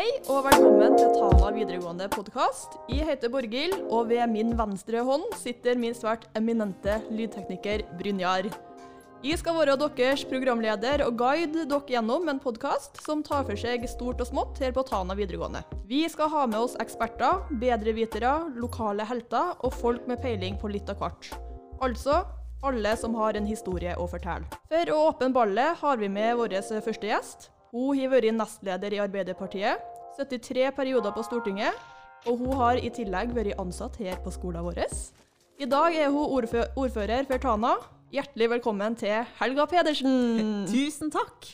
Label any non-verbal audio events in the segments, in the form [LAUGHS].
Hei og velkommen til Tana videregående podkast. Jeg heter Borghild, og ved min venstre hånd sitter min svært eminente lydtekniker Brynjar. Jeg skal være deres programleder og guide dere gjennom en podkast som tar for seg stort og smått her på Tana videregående. Vi skal ha med oss eksperter, bedrevitere, lokale helter og folk med peiling på litt av hvert. Altså alle som har en historie å fortelle. For å åpne ballet har vi med vår første gjest. Hun har vært nestleder i Arbeiderpartiet, 73 perioder på Stortinget, og hun har i tillegg vært ansatt her på skolen vår. I dag er hun ordfø ordfører for Tana. Hjertelig velkommen til Helga Pedersen. [LAUGHS] Tusen takk.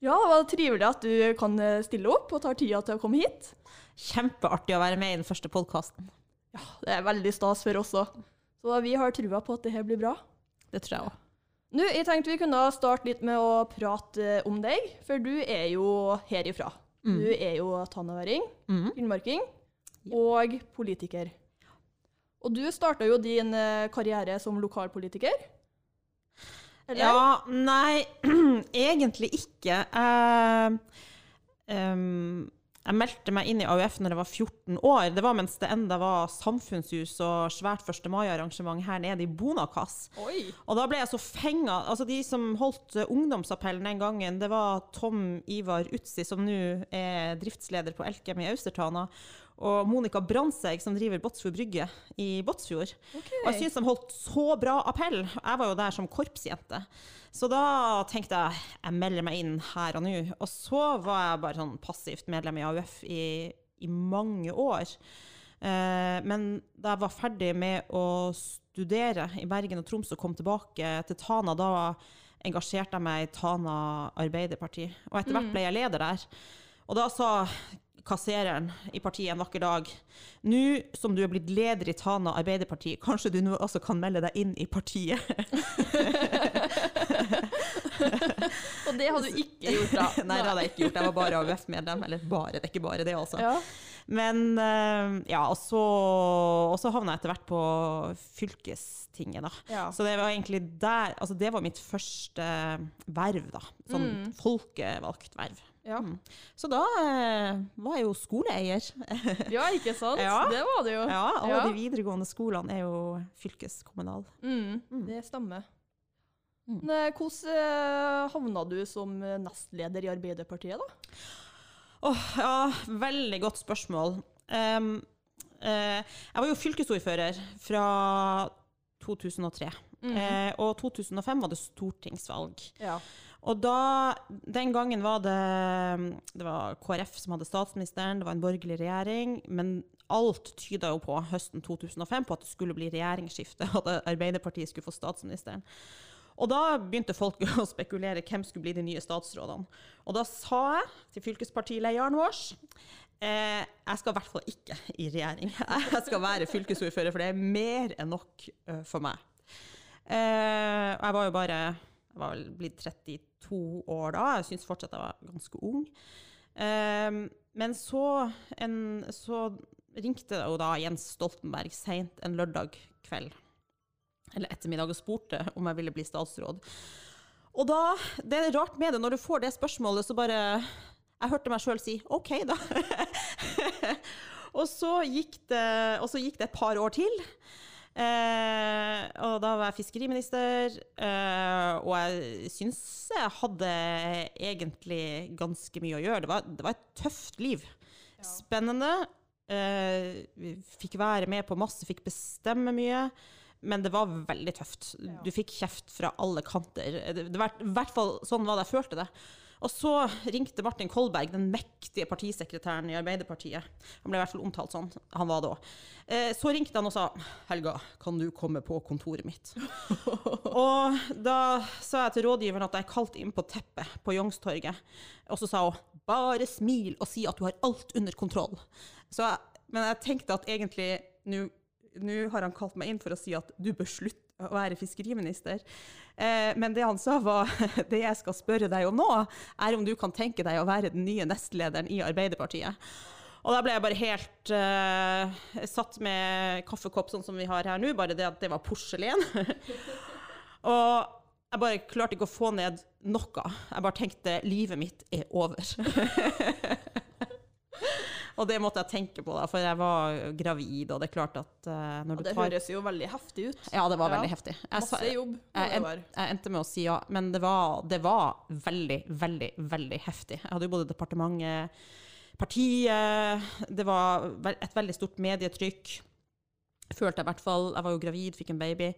Ja, det var trivelig at du kan stille opp og tar tida til å komme hit. Kjempeartig å være med i den første podkasten. Ja, det er veldig stas for oss òg. Så vi har trua på at det her blir bra. Det tror jeg òg. Nå, jeg tenkte vi kunne starte litt med å prate om deg, for du er jo herifra. Mm. Du er jo tannaværing, mm. finnmarking og politiker. Og du starta jo din karriere som lokalpolitiker. Eller? Ja, nei, [CLEARS THROAT] egentlig ikke. Uh, um, jeg meldte meg inn i AUF når jeg var 14 år. Det var mens det enda var samfunnshus og svært 1. mai-arrangement her nede i Bonakass. Oi. Og da ble jeg så fenga. Altså, de som holdt ungdomsappellen den gangen, det var Tom Ivar Utsi, som nå er driftsleder på Elkem i Austertana og Monica Brandtzæg, som driver Båtsfjord brygge i Båtsfjord. Okay. Og jeg syns de holdt så bra appell. Jeg var jo der som korpsjente. Så da tenkte jeg jeg melder meg inn her og nå. Og så var jeg bare sånn passivt medlem i AUF i, i mange år. Eh, men da jeg var ferdig med å studere i Bergen og Troms og kom tilbake til Tana, da engasjerte jeg meg i Tana Arbeiderparti. Og etter hvert mm. ble jeg leder der. Og da sa kassereren i partiet en vakker dag Nå som du er blitt leder i Tana Arbeiderparti, kanskje du nå også kan melde deg inn i partiet? [LAUGHS] Og det hadde du ikke gjort da? [LAUGHS] Nei, det hadde jeg ikke gjort. Jeg var bare AUF-medlem. Eller bare, det er ikke bare det, altså. Ja. Men eh, ja, og så, og så havna jeg etter hvert på fylkestinget, da. Ja. Så det var egentlig der Altså, det var mitt første verv, da. Sånn mm. folkevalgt verv. Ja. Mm. Så da eh, var jeg jo skoleeier. [LAUGHS] ja, ikke sant? Ja. Det var det jo. Ja, Alle ja. de videregående skolene er jo fylkeskommunale. Mm. Mm. Det stemmer. Mm. Hvordan eh, havna du som nestleder i Arbeiderpartiet, da? Oh, ja, veldig godt spørsmål. Um, uh, jeg var jo fylkesordfører fra 2003. Mm. Uh, og 2005 var det stortingsvalg. Ja. Og da, Den gangen var det, det var KrF som hadde statsministeren, det var en borgerlig regjering. Men alt tyda jo på høsten 2005 på at det skulle bli regjeringsskifte, [LAUGHS] at Arbeiderpartiet skulle få statsministeren. Og da begynte folk å spekulere hvem skulle bli de nye statsrådene. Og da sa jeg til fylkespartilederen vår eh, jeg skal i hvert fall ikke i regjering. [LAUGHS] Jeg skal være fylkesordfører, for det er mer enn nok uh, for meg. Eh, jeg var jo bare jeg var vel blitt 32 år da. Jeg syns fortsatt jeg var ganske ung. Um, men så, en, så ringte jo da Jens Stoltenberg seint en lørdag kveld, eller ettermiddag, og spurte om jeg ville bli statsråd. Og da, Det er rart med det, når du får det spørsmålet, så bare Jeg hørte meg sjøl si OK, da. [LAUGHS] og, så det, og så gikk det et par år til. Eh, og da var jeg fiskeriminister, eh, og jeg syns jeg hadde egentlig ganske mye å gjøre. Det var, det var et tøft liv. Spennende. Eh, fikk være med på masse, fikk bestemme mye. Men det var veldig tøft. Du fikk kjeft fra alle kanter. Det, det var, I hvert fall sånn var det jeg følte det. Og så ringte Martin Kolberg, den mektige partisekretæren i Arbeiderpartiet. Han ble i hvert fall omtalt sånn. Han var da. òg. så ringte han og sa 'Helga, kan du komme på kontoret mitt?' [LAUGHS] og da sa jeg til rådgiveren at jeg er kalt inn på teppet på Youngstorget. Og så sa hun 'bare smil og si at du har alt under kontroll'. Jeg, men jeg tenkte at egentlig nå har han kalt meg inn for å si at du bør slutte å være fiskeriminister. Eh, men det han sa var [LAUGHS] det jeg skal spørre deg om nå, er om du kan tenke deg å være den nye nestlederen i Arbeiderpartiet. Og da ble jeg bare helt eh, satt med kaffekopp sånn som vi har her nå, bare det at det var porselen. [LAUGHS] og jeg bare klarte ikke å få ned noe. Jeg bare tenkte livet mitt er over. [LAUGHS] Og det måtte jeg tenke på, da, for jeg var gravid, og det er klart at uh, når ja, du det høres jo veldig heftig ut. Ja, det var Ja. veldig heftig. Jeg, Masse jobb. Jeg, jeg, jeg endte med å si ja, men det var, det var veldig, veldig, veldig heftig. Jeg hadde jo både departementet, partiet Det var et veldig stort medietrykk. Følte jeg i hvert fall. Jeg var jo gravid, fikk en baby.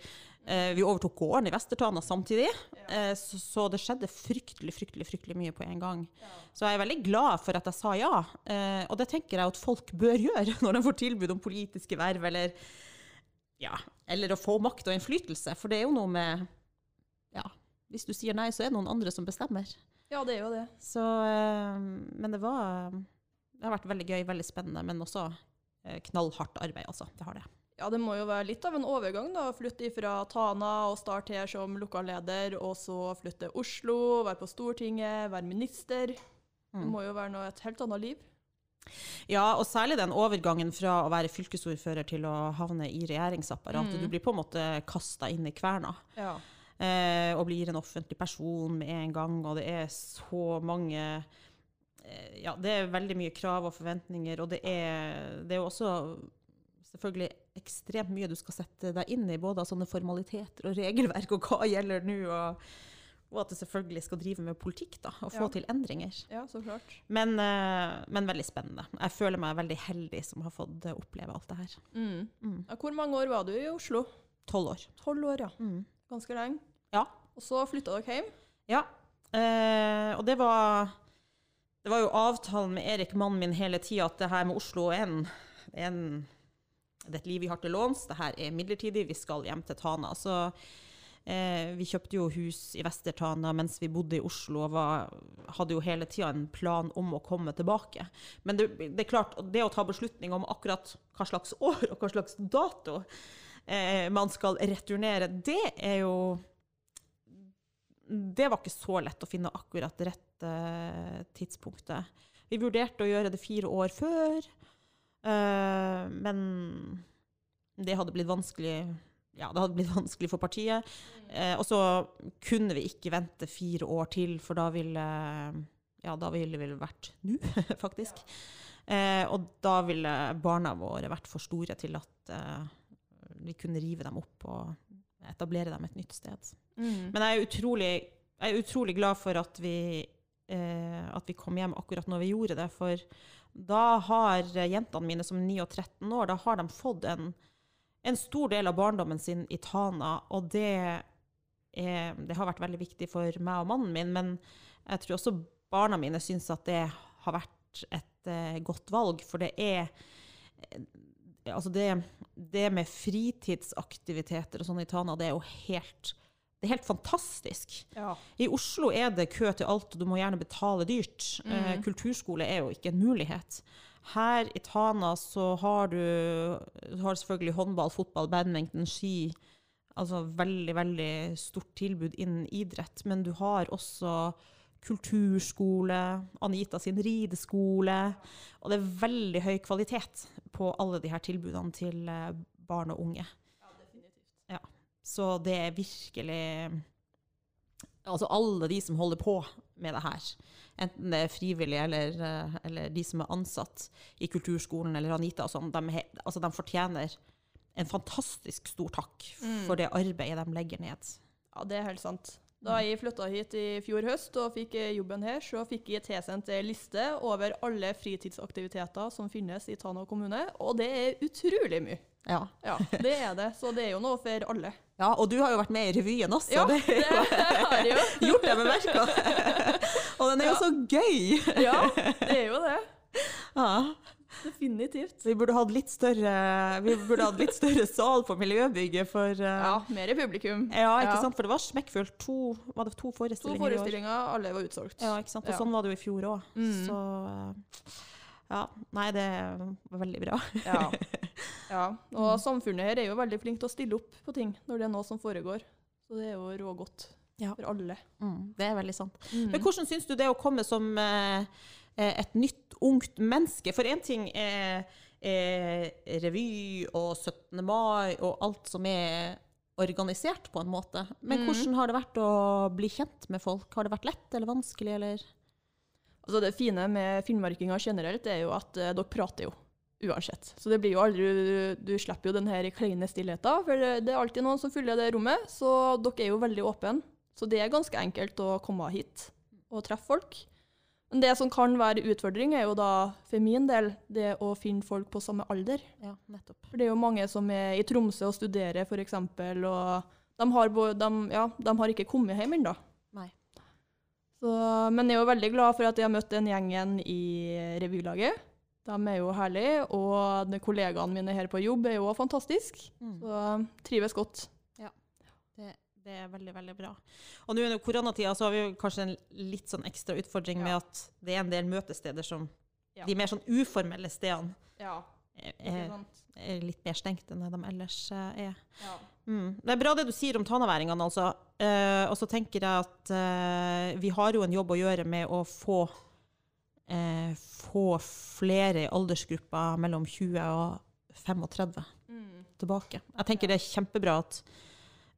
Eh, vi overtok gården i Vestertana samtidig, eh, så, så det skjedde fryktelig, fryktelig fryktelig mye på en gang. Så jeg er veldig glad for at jeg sa ja, eh, og det tenker jeg at folk bør gjøre [LAUGHS] når de får tilbud om politiske verv, eller, ja, eller å få makt og innflytelse. For det er jo noe med Ja, hvis du sier nei, så er det noen andre som bestemmer. Ja, det er jo det. Så eh, Men det var Det har vært veldig gøy, veldig spennende, men også eh, knallhardt arbeid, altså. Det har det. Ja, det må jo være litt av en overgang, da. Flytte fra Tana og starte her som lokalleder, og så flytte til Oslo, være på Stortinget, være minister. Det Mm. må jo være noe, et helt annet liv. Ja, og særlig den overgangen fra å være fylkesordfører til å havne i regjeringsapparatet. Mm. Du blir på en måte kasta inn i kverna. Ja. eh, og blir en offentlig person med en gang, og det er så mange eh, Ja, det er veldig mye krav og forventninger, og det er, det er jo også selvfølgelig ekstremt mye du skal sette deg inn i, både av sånne formaliteter og regelverk, og hva gjelder nå, og, og at du selvfølgelig skal drive med politikk, da, og få Ja. til endringer. ja, så klart. Men, eh, men veldig spennende. Jeg føler meg veldig heldig som har fått eh, oppleve alt det her. Mm. Mm. Hvor mange år var du i Oslo? Tolv år. Tolv år, ja. Mm. Ganske lenge. Ja. Og så flytta dere hjem. Ja, eh, og det var Det var jo avtalen med Erik, mannen min, hele tida at det her med Oslo er en, en Det er et liv vi har til låns, det her er midlertidig, vi skal hjem til Tana. Så eh, vi kjøpte jo hus i Vester-Tana mens vi bodde i Oslo og var, hadde jo hele tida en plan om å komme tilbake. Men det, det er klart, det å ta beslutning om akkurat hva slags år og hva slags dato eh, man skal returnere, det er jo det var ikke så lett å finne akkurat det rette tidspunktet. Vi vurderte å gjøre det fire år før, eh, men det hadde blitt vanskelig ja, det hadde blitt [LAUGHS] vanskelig for partiet. Eh, og så kunne vi ikke vente fire år til, for da ville ja, da ville vi vært nå, [LAUGHS] faktisk. Eh, og da ville barna våre vært for store til at eh, vi kunne rive dem opp og etablere dem et nytt sted. Mm. Men jeg er utrolig, jeg er utrolig glad for at vi, eh, at vi kom hjem akkurat når vi gjorde det. For da har jentene mine som er 9 og 13 år, da har de fått en, en stor del av barndommen sin i Tana. Og det, er, det har vært veldig viktig for meg og mannen min. Men jeg tror også barna mine syns at det har vært et uh, godt valg. For det er eh, Altså det, det med fritidsaktiviteter og sånn i Tana, det er jo helt det er helt fantastisk. Ja. I Oslo er det kø til alt, og du må gjerne betale dyrt. Eh, Mm. kulturskole er jo ikke en mulighet. Her i Tana så har du, du har selvfølgelig håndball, fotball, badminton, ski. Altså veldig, veldig stort tilbud innen idrett. Men du har også kulturskole, Anita sin rideskole. Og det er veldig høy kvalitet på alle de her tilbudene til eh, barn og unge. Så det er virkelig Altså alle de som holder på med det her, enten det er frivillige eller, eh, eller de som er ansatt i kulturskolen eller Anita og sånn, de, altså de fortjener en fantastisk stor takk Mm. for det arbeidet de legger ned. Ja, det er helt sant. Da jeg flytta hit i fjor høst og fikk eh, jobben her, så fikk jeg tilsendt ei liste over alle fritidsaktiviteter som finnes i Tana kommune, og det er utrolig mye. Ja. Ja, det er det. Så det er jo noe for alle. Ja, og du har jo vært med i revyen også. Ja, det det har jeg jo. [LAUGHS] gjort deg bemerka. og den er jo Ja. så gøy! Ja, det er jo det. Ja. Definitivt. Vi burde hatt litt større, hatt litt større sal på miljøbygget for uh, Ja, mer i publikum. Ja, ikke Ja. sant? For det var smekkfullt. To, var det to To forestillinger i år? forestillinger, alle var utsolgt. Ja, ikke sant? Og sånn var det jo i fjor òg. Mm. Så eh, ja. Nei, det var veldig bra. Ja. [LAUGHS] ja. Og samfunnet her er jo veldig flink til å stille opp på ting når det er noe som foregår. Så det er jo rågodt Ja. for alle. Mm, det er veldig sant. Mm. Men hvordan syns du det å komme som eh, eh, et nytt, ungt menneske? For én ting er, er revy og 17. mai og alt som er organisert, på en måte. Men Mhm. hvordan har det vært å bli kjent med folk? Har det vært lett eller vanskelig, eller? Altså Det fine med finnmarkinger generelt er jo at eh, dere prater jo uansett. Så det blir jo aldri Du, du slipper jo den her kleine stillheten, for det, er alltid noen som fyller det rommet. Så dere er jo veldig åpne. Så det er ganske enkelt å komme hit og treffe folk. Men det som kan være utfordring, er jo da for min del det å finne folk på samme alder. Ja, nettopp. For det er jo mange som er i Tromsø og studerer, f.eks., og de har, de, ja, de har ikke kommet hjem ennå. Men jeg er jo veldig glad for at jeg har møtt den gjengen i revylaget. De er jo herlige, og de kollegaene mine her på jobb er jo også fantastiske. Mm. Så trives godt. Det, det er veldig, veldig bra. Og nå under koronatida så har vi jo kanskje en litt sånn ekstra utfordring med at det er en del møtesteder som Ja. De mer sånn uformelle stedene Ja, er, er, er litt mer stengt enn de ellers eh, er. Ja. Mm. Det er bra det du sier om tanaværingene, altså. Eh, og så tenker jeg at eh, vi har jo en jobb å gjøre med å få, eh, få flere i aldersgrupper mellom 20 og 35 Mm. tilbake. Jeg tenker det er kjempebra at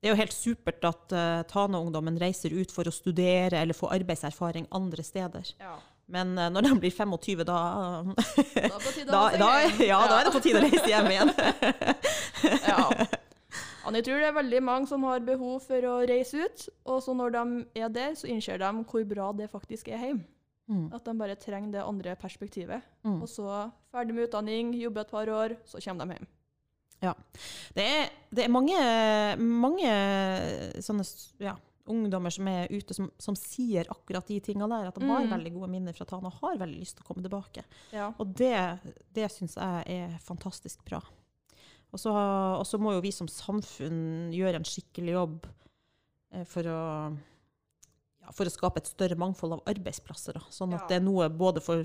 det er jo helt supert at uh, Tana-ungdommen reiser ut for å studere eller få arbeidserfaring andre steder. ja. Men uh, når de blir 25, da, Da, [LAUGHS] da, da, ja, da er det på tide å reise hjem igjen. [LAUGHS] Ja. Ja, jeg tror det er veldig mange som har behov for å reise ut, og så når de er der, så innser de hvor bra det faktisk er hjemme. Mm. At de bare trenger det andre perspektivet. Mm. Og så ferdig med utdanning, jobbe et par år, så kommer de hjem. Det er, det er mange, mange sånne ja, ungdommer som er ute, som, som sier akkurat de tinga der. At de har Mm. veldig gode minner fra Tana og har veldig lyst til å komme tilbake. Ja. Og det, det syns jeg er fantastisk bra. Og så, og så må jo vi som samfunn gjøre en skikkelig jobb eh, for å, ja, for å skape et større mangfold av arbeidsplasser. Da. Sånn at Ja. det er noe både for,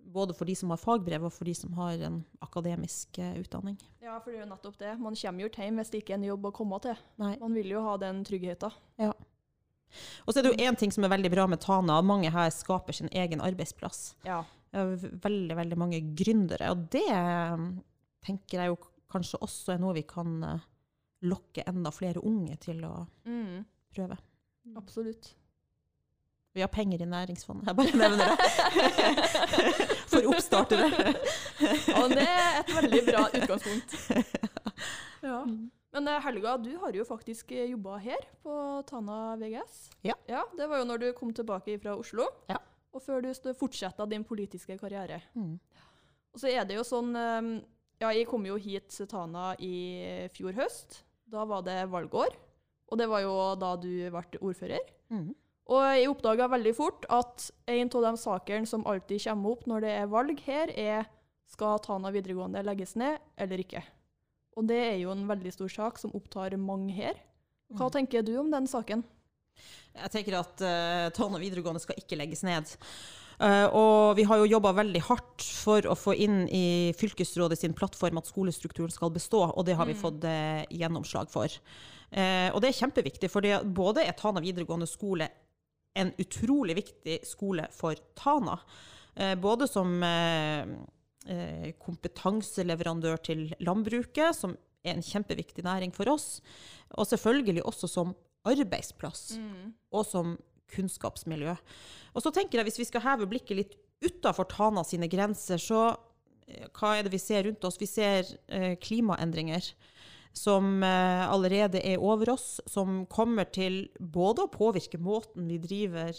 både for de som har fagbrev, og for de som har en akademisk eh, utdanning. ja, for det er jo nettopp det. Man kommer jo ikke hjem hvis det ikke er en jobb å komme til. Nei. Man vil jo ha den tryggheten. Og så er det jo én ting som er veldig bra med Tana, at mange her skaper sin egen arbeidsplass. Ja. Veldig, veldig mange gründere, og det eh, tenker jeg jo kanskje også er noe vi kan eh, lokke enda flere unge til å Mm, prøve. absolutt. Vi har penger i næringsfondet, jeg bare nevner det. [LAUGHS] For oppstartere. Og det er et veldig bra utgangspunkt. [LAUGHS] Ja. Men eh, Helga, du har jo faktisk jobba her på Tana VGS. Ja. Det var jo når du kom tilbake fra Oslo, Ja. og før du fortsetta din politiske karriere. Mm. Og så er det jo sånn eh, Ja, jeg kom jo hit til Tana i fjor høst. Da var det valgår. Og det var jo da du ble ordfører. Mm. Og jeg oppdaga veldig fort at en av de sakene som alltid kommer opp når det er valg her, er skal Tana videregående legges ned eller ikke. Og det er jo en veldig stor sak som opptar mange her. Hva Mm. tenker du om den saken? Jeg tenker at uh, Tana videregående skal ikke legges ned. Uh, og vi har jo jobba veldig hardt for å få inn i fylkesrådet sin plattform at skolestrukturen skal bestå, og det har vi Mm. fått uh, gjennomslag for. Uh, og det er kjempeviktig, for både er Tana videregående skole en utrolig viktig skole for Tana. Eh, både som eh, eh, kompetanseleverandør til landbruket, som er en kjempeviktig næring for oss, og selvfølgelig også som arbeidsplass og som kunnskapsmiljø. Og så tenker jeg, hvis vi skal heve blikket litt utafor Tana sine grenser, så hva er det vi ser rundt oss? Vi ser klimaendringer som eh, allerede er over oss, som kommer til både å påvirke måten vi driver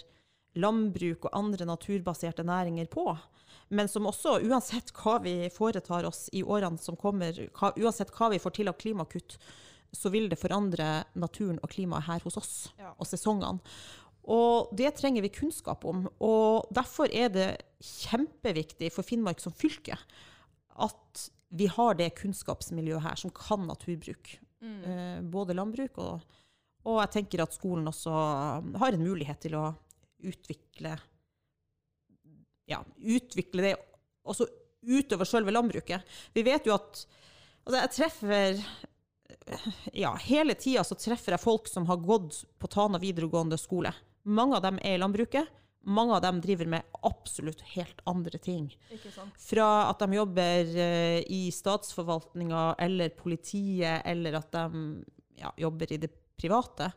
landbruk og andre naturbaserte næringer på, men som også, uansett hva vi foretar oss i årene som kommer, hva, uansett hva vi får til av klimakutt, så vil det forandre naturen og klimaet her hos oss Ja. og sesongene. Og det trenger vi kunnskap om. Og derfor er det kjempeviktig for Finnmark som fylke at vi har det kunnskapsmiljøet her som kan naturbruk. Eh, både landbruk og, og jeg tenker at skolen også har en mulighet til å utvikle ja, utvikle det også utover selve landbruket. Vi vet jo at altså jeg treffer ja, hele tida så treffer jeg folk som har gått på Tana videregående skole. Mange av dem er i landbruket. Mange av dem driver med absolutt helt andre ting. Fra at de jobber eh, i statsforvaltninga eller politiet, eller at de ja, jobber i det private.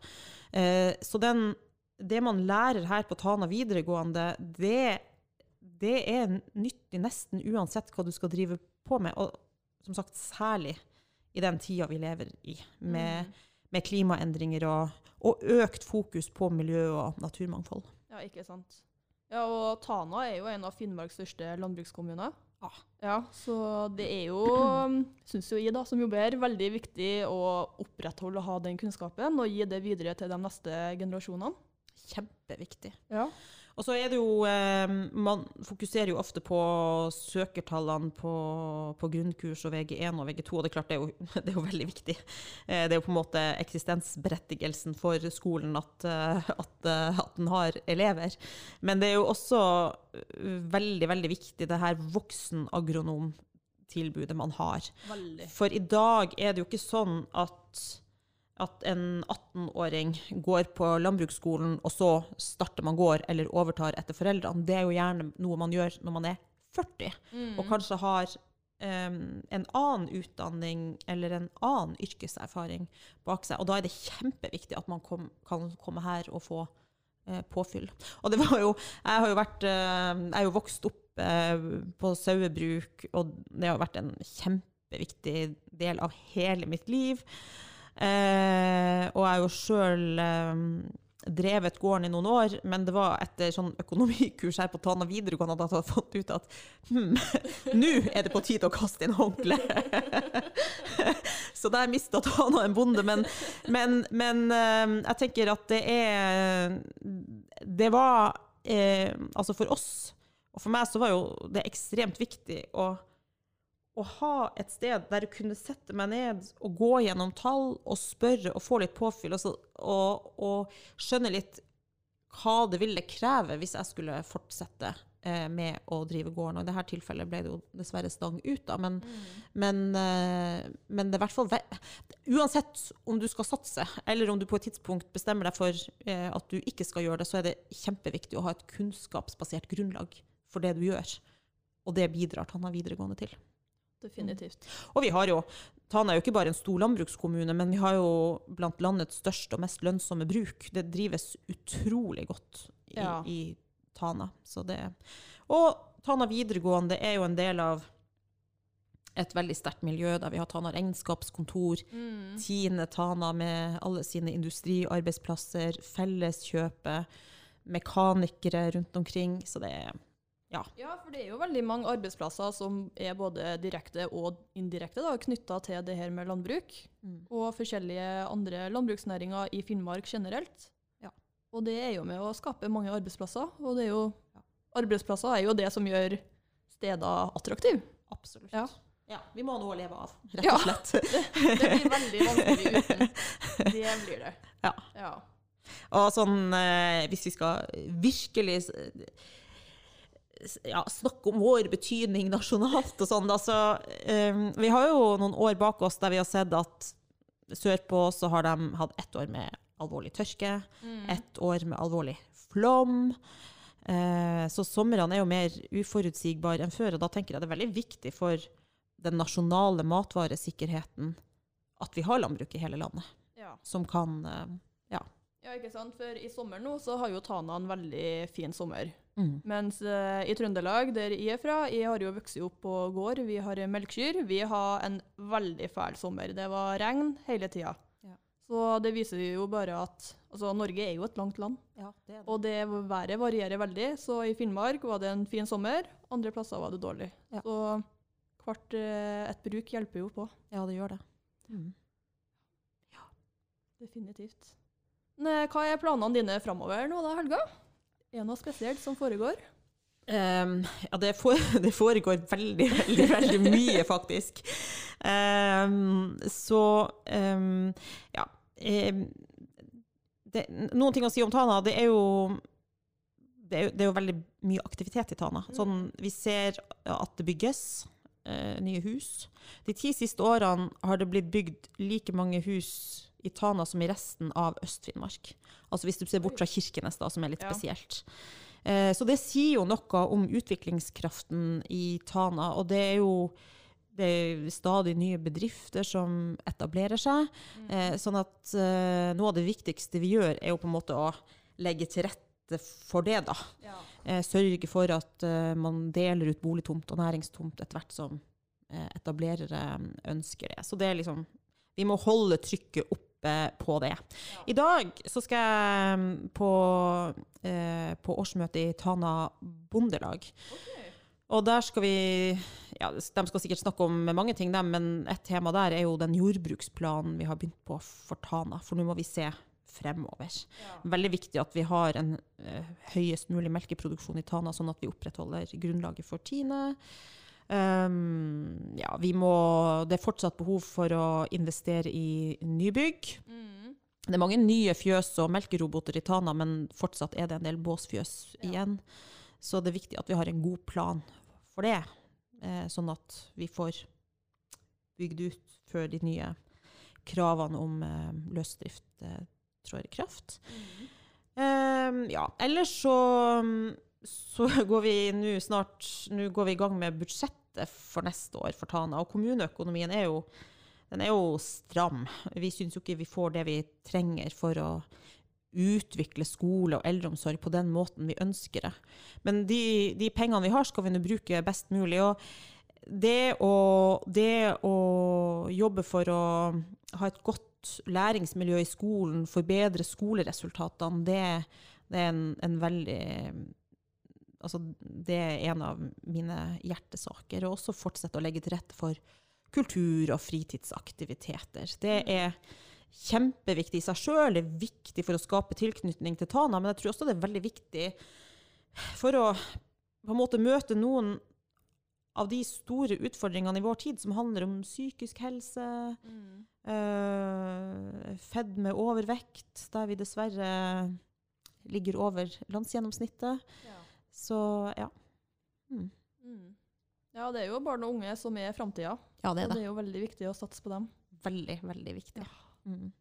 Eh, så den det man lærer her på Tana videregående, det, det er nyttig nesten uansett hva du skal drive på med. Og som sagt, særlig i den tida vi lever i, med, med klimaendringer og, og økt fokus på miljø og naturmangfold. Ja, ikke sant. Ja, og Tana er jo en av Finnmarks største landbrukskommuner. Ja. Ja, så det er jo, syns jo jeg da, som jobber her, veldig viktig å opprettholde og ha den kunnskapen, og gi det videre til de neste generasjonene. Kjempeviktig. Ja. Og så er det jo eh, Man fokuserer jo ofte på søkertallene på, på grunnkurs og VG1 og VG2, og det er klart det er jo, [LAUGHS] det er jo veldig viktig. Eh, det er jo på en måte eksistensberettigelsen for skolen at, eh, at, at den har elever. Men det er jo også veldig, veldig viktig det her voksenagronomtilbudet man har. Veldig. For i dag er det jo ikke sånn at, at en 18-åring går på landbruksskolen, og så starter man gård eller overtar etter foreldrene. Det er jo gjerne noe man gjør når man er 40, og kanskje har Um, en annen utdanning eller en annen yrkeserfaring bak seg. Og da er det kjempeviktig at man kom, kan komme her og få uh, påfyll. Og det var jo Jeg har jo vært uh, Jeg er jo vokst opp uh, på sauebruk, og det har vært en kjempeviktig del av hele mitt liv. Eh, og jeg jo sjøl eh, drevet gården i noen år, men det var etter sånn økonomikurs her på Tana videregående at jeg hadde fått ut at hm, [LAUGHS] nå er det på tide å kaste inn håndkleet. [LAUGHS] Så der mista Tana en bonde. Men, men, men eh, jeg tenker at det er Det var eh, Altså for oss, og for meg, så var jo det ekstremt viktig å å ha et sted der jeg kunne sette meg ned og gå gjennom tall og spørre og få litt påfyll, og, så, og, og skjønne litt hva det ville kreve hvis jeg skulle fortsette eh, med å drive gården. Og i dette tilfellet ble det jo dessverre stang ut, da, men, men, eh, men det er i hvert fall Uansett om du skal satse, eller om du på et tidspunkt bestemmer deg for eh, at du ikke skal gjøre det, så er det kjempeviktig å ha et kunnskapsbasert grunnlag for det du gjør. Og det bidrar Tanna videregående til. Definitivt. Og vi har jo, Tana er jo ikke bare en stor landbrukskommune, men vi har jo blant landets største og mest lønnsomme bruk. Det drives utrolig godt i, Ja. i Tana. Så det, og Tana videregående er jo en del av et veldig sterkt miljø der vi har Tana regnskapskontor, Mm. Tine Tana med alle sine industriarbeidsplasser, Felleskjøpet, mekanikere rundt omkring. Så det er Ja, for det er jo veldig mange arbeidsplasser som er både direkte og indirekte knytta til det her med landbruk, og forskjellige andre landbruksnæringer i Finnmark generelt. Ja. Og det er jo med å skape mange arbeidsplasser, og det er jo, Ja. arbeidsplasser er jo det som gjør steder attraktive. absolutt. Ja. Ja, vi må nå leve av, rett Ja. og slett. [LAUGHS] Det blir veldig vanskelig uten. Det blir det. Ja. ja. Og sånn, eh, hvis vi skal virkelig ja, snakke om vår betydning nasjonalt og sånn, da, så eh, Vi har jo noen år bak oss der vi har sett at sørpå så har de hatt ett år med alvorlig tørke, ett år med alvorlig flom. Eh, så somrene er jo mer uforutsigbare enn før, og da tenker jeg det er veldig viktig for den nasjonale matvaresikkerheten at vi har landbruk i hele landet, ja. som kan Ja, Ja, ikke sant? For i sommer nå så har jo Tana en veldig fin sommer. Mm. Mens uh, i Trøndelag, der jeg er fra, jeg har jo vokst opp på gård, vi har melkekyr, vi har en veldig fæl sommer. Det var regn hele tida. Ja. Så det viser jo bare at altså, Norge er jo et langt land, Ja, det det. og det været varierer veldig. Så i Finnmark var det en fin sommer, andre plasser var det dårlig. Ja. Så hvert uh, et bruk hjelper jo på. Ja, det gjør det. Mm. Definitivt. Ne, hva er planene dine framover nå da, Helga? Er det noe spesielt som foregår? Um, ja, det, for, [LAUGHS] det foregår veldig, veldig, veldig mye, faktisk. Um, så um, ja. det, noen ting å si om Tana. Det er jo det er, jo- det er jo veldig mye aktivitet i Tana. Sånn, vi ser at det bygges eh, nye hus. De ti siste årene har det blitt bygd like mange hus i Tana som i resten av Øst-Finnmark. Altså hvis du ser bort fra Kirkenes, da, som er litt Ja. spesielt. Eh, så det sier jo noe om utviklingskraften i Tana, og det er jo det er stadig nye bedrifter som etablerer seg. Eh, sånn at eh, noe av det viktigste vi gjør, er jo på en måte å legge til rette for det, da. Ja. Eh, sørge for at eh, man deler ut boligtomt og næringstomt etter hvert som eh, etablerere ønsker det. Så det er liksom Vi må holde trykket oppe på det. I dag så skal jeg mm, på, eh, på årsmøte i Tana Bondelag. Og der skal vi ja, De skal sikkert snakke om mange ting, dem, men et tema der er jo den jordbruksplanen vi har begynt på for Tana. For nå må vi se fremover. Veldig viktig at vi har en eh, høyest mulig melkeproduksjon i Tana, sånn at vi opprettholder grunnlaget for Tine. Um, ja, vi må, det er fortsatt behov for å investere i nybygg. Mm. Det er mange nye fjøs og melkeroboter i Tana, men fortsatt er det en del båsfjøs Ja. igjen. Så det er viktig at vi har en god plan for det, eh, sånn at vi får bygd ut før de nye kravene om eh, løsdrift eh, trår i kraft. Mm. Um, ja, ellers så, så [LAUGHS] går vi nå snart Nå går vi i gang med budsjettet for neste år for Tana. Og kommuneøkonomien er jo, er jo stram. Vi syns jo ikke vi får det vi trenger for å utvikle skole og eldreomsorg på den måten vi ønsker det. Men de, de pengene vi har, skal vi nå bruke best mulig. Og det å, det å jobbe for å ha et godt læringsmiljø i skolen, forbedre skoleresultatene, det, det er en, en veldig Altså, det er en av mine hjertesaker. Og også fortsette å legge til rette for kultur- og fritidsaktiviteter. Det er kjempeviktig i seg sjøl. Det er viktig for å skape tilknytning til Tana, men jeg tror også det er veldig viktig for å på en måte møte noen av de store utfordringene i vår tid som handler om psykisk helse, Mm. øh, fedme, overvekt, der vi dessverre ligger over landsgjennomsnittet. Ja. Så ja. Mm. Mm. ja, det er jo barn og unge som er framtida. Ja, det er det det. er jo veldig viktig å satse på dem. Veldig, veldig viktig. Mm.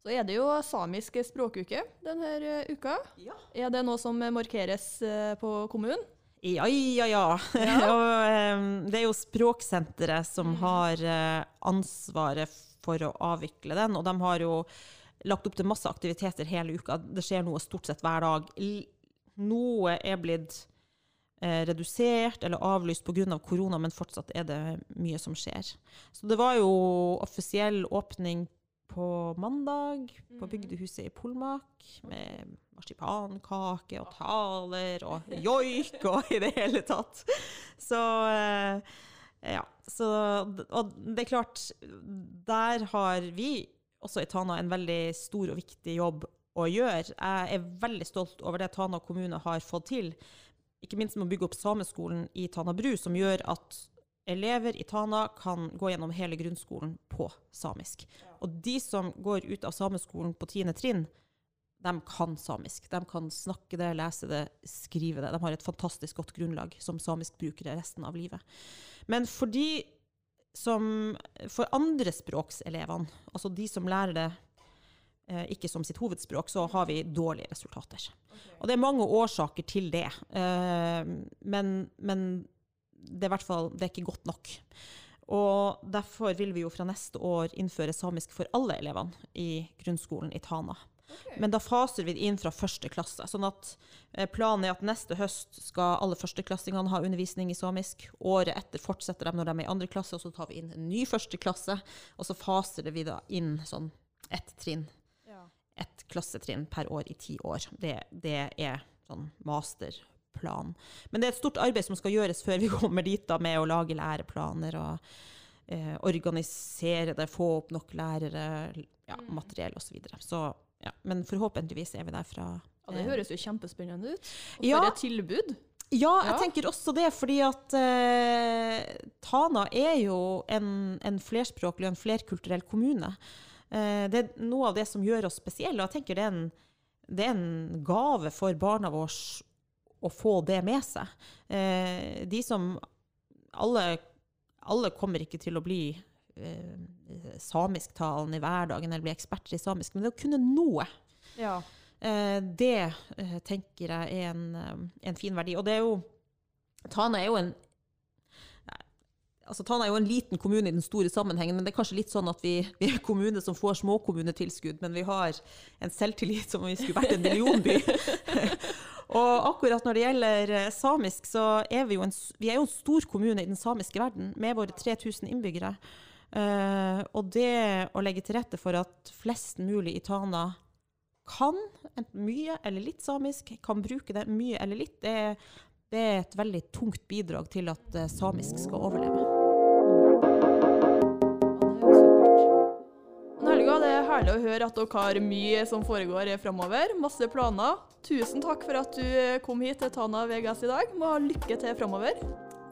Så er det jo samisk språkuke denne uka. Ja. Er det noe som markeres eh, på kommunen? Ja, ja, ja. [LAUGHS] og, em, det er jo Språksenteret som Mm. har eh, ansvaret for å avvikle den, og de har jo lagt opp til masse aktiviteter hele uka. Det skjer noe stort sett hver dag. Noe er blitt eh, redusert eller avlyst pga. Av korona, men fortsatt er det mye som skjer. Så det var jo offisiell åpning på mandag på Mhm. bygdehuset i Polmak med marsipankake og taler og joik og i det hele tatt. Så eh, ja. Så, og det er klart, der har vi også i Tana en veldig stor og viktig jobb å gjøre. Jeg er veldig stolt over det Tana kommune har fått til. Ikke minst med å bygge opp sameskolen i Tana bru, som gjør at elever i Tana kan gå gjennom hele grunnskolen på samisk. Og de som går ut av sameskolen på tiende trinn, de kan samisk. De kan snakke det, lese det, skrive det. De har et fantastisk godt grunnlag som samiskbrukere resten av livet. Men for de som For andrespråkselevene, altså de som lærer det ikke som sitt hovedspråk, så har vi dårlige resultater. Og det er mange årsaker til det. Eh, men, men det er i hvert fall det er ikke godt nok. Og derfor vil vi jo fra neste år innføre samisk for alle elevene i grunnskolen i Tana. Men da faser vi det inn fra første klasse. sånn at eh, Planen er at neste høst skal alle førsteklassingene ha undervisning i samisk. Året etter fortsetter de når de er i andre klasse, og så tar vi inn en ny førsteklasse. Og så faser vi da inn sånn ett trinn. Ett klassetrinn per år i ti år. Det, det er sånn masterplan. Men det er et stort arbeid som skal gjøres før vi [LAUGHS] kommer dit da, med å lage læreplaner og eh, organisere det, få opp nok lærere, ja, Mm. materiell osv. Så, videre. så ja, men forhåpentligvis er vi der fra og det eh, høres jo kjempespennende ut. Og Ja. et tilbud. Ja, jeg Ja. tenker også det, fordi at eh, Tana er jo en, en flerspråklig og en flerkulturell kommune. Eh, det er noe av det som gjør oss spesielle, og jeg tenker det er en, det er en gave for barna våre å få det med seg. Eh, de som alle, alle kommer ikke til å bli eh, samisktalende i hverdagen eller bli eksperter i samisk, men det å kunne noe Ja. Eh, det tenker jeg er en, en fin verdi. Og det er jo Tana er jo en altså Tana er jo en liten kommune i den store sammenhengen, men det er kanskje litt sånn at vi, vi er en kommune som får småkommunetilskudd, men vi har en selvtillit som om vi skulle vært en millionby. [LAUGHS] og akkurat når det gjelder eh, samisk, så er vi jo en, vi jo en stor kommune i den samiske verden, med våre 3000 innbyggere. Uh, og det å legge til rette for at flest mulig i Tana kan enten mye eller litt samisk, kan bruke det mye eller litt, det er det er et veldig tungt bidrag til at eh, samisk skal overleve. Herlig å høre at dere har mye som foregår framover. Masse planer. Tusen takk for at du kom hit til Tana VGS i dag. Må ha lykke til framover.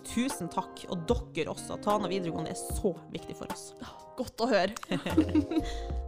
Tusen takk, og dere også. Tana videregående er så viktig for oss. Godt å høre. [LAUGHS]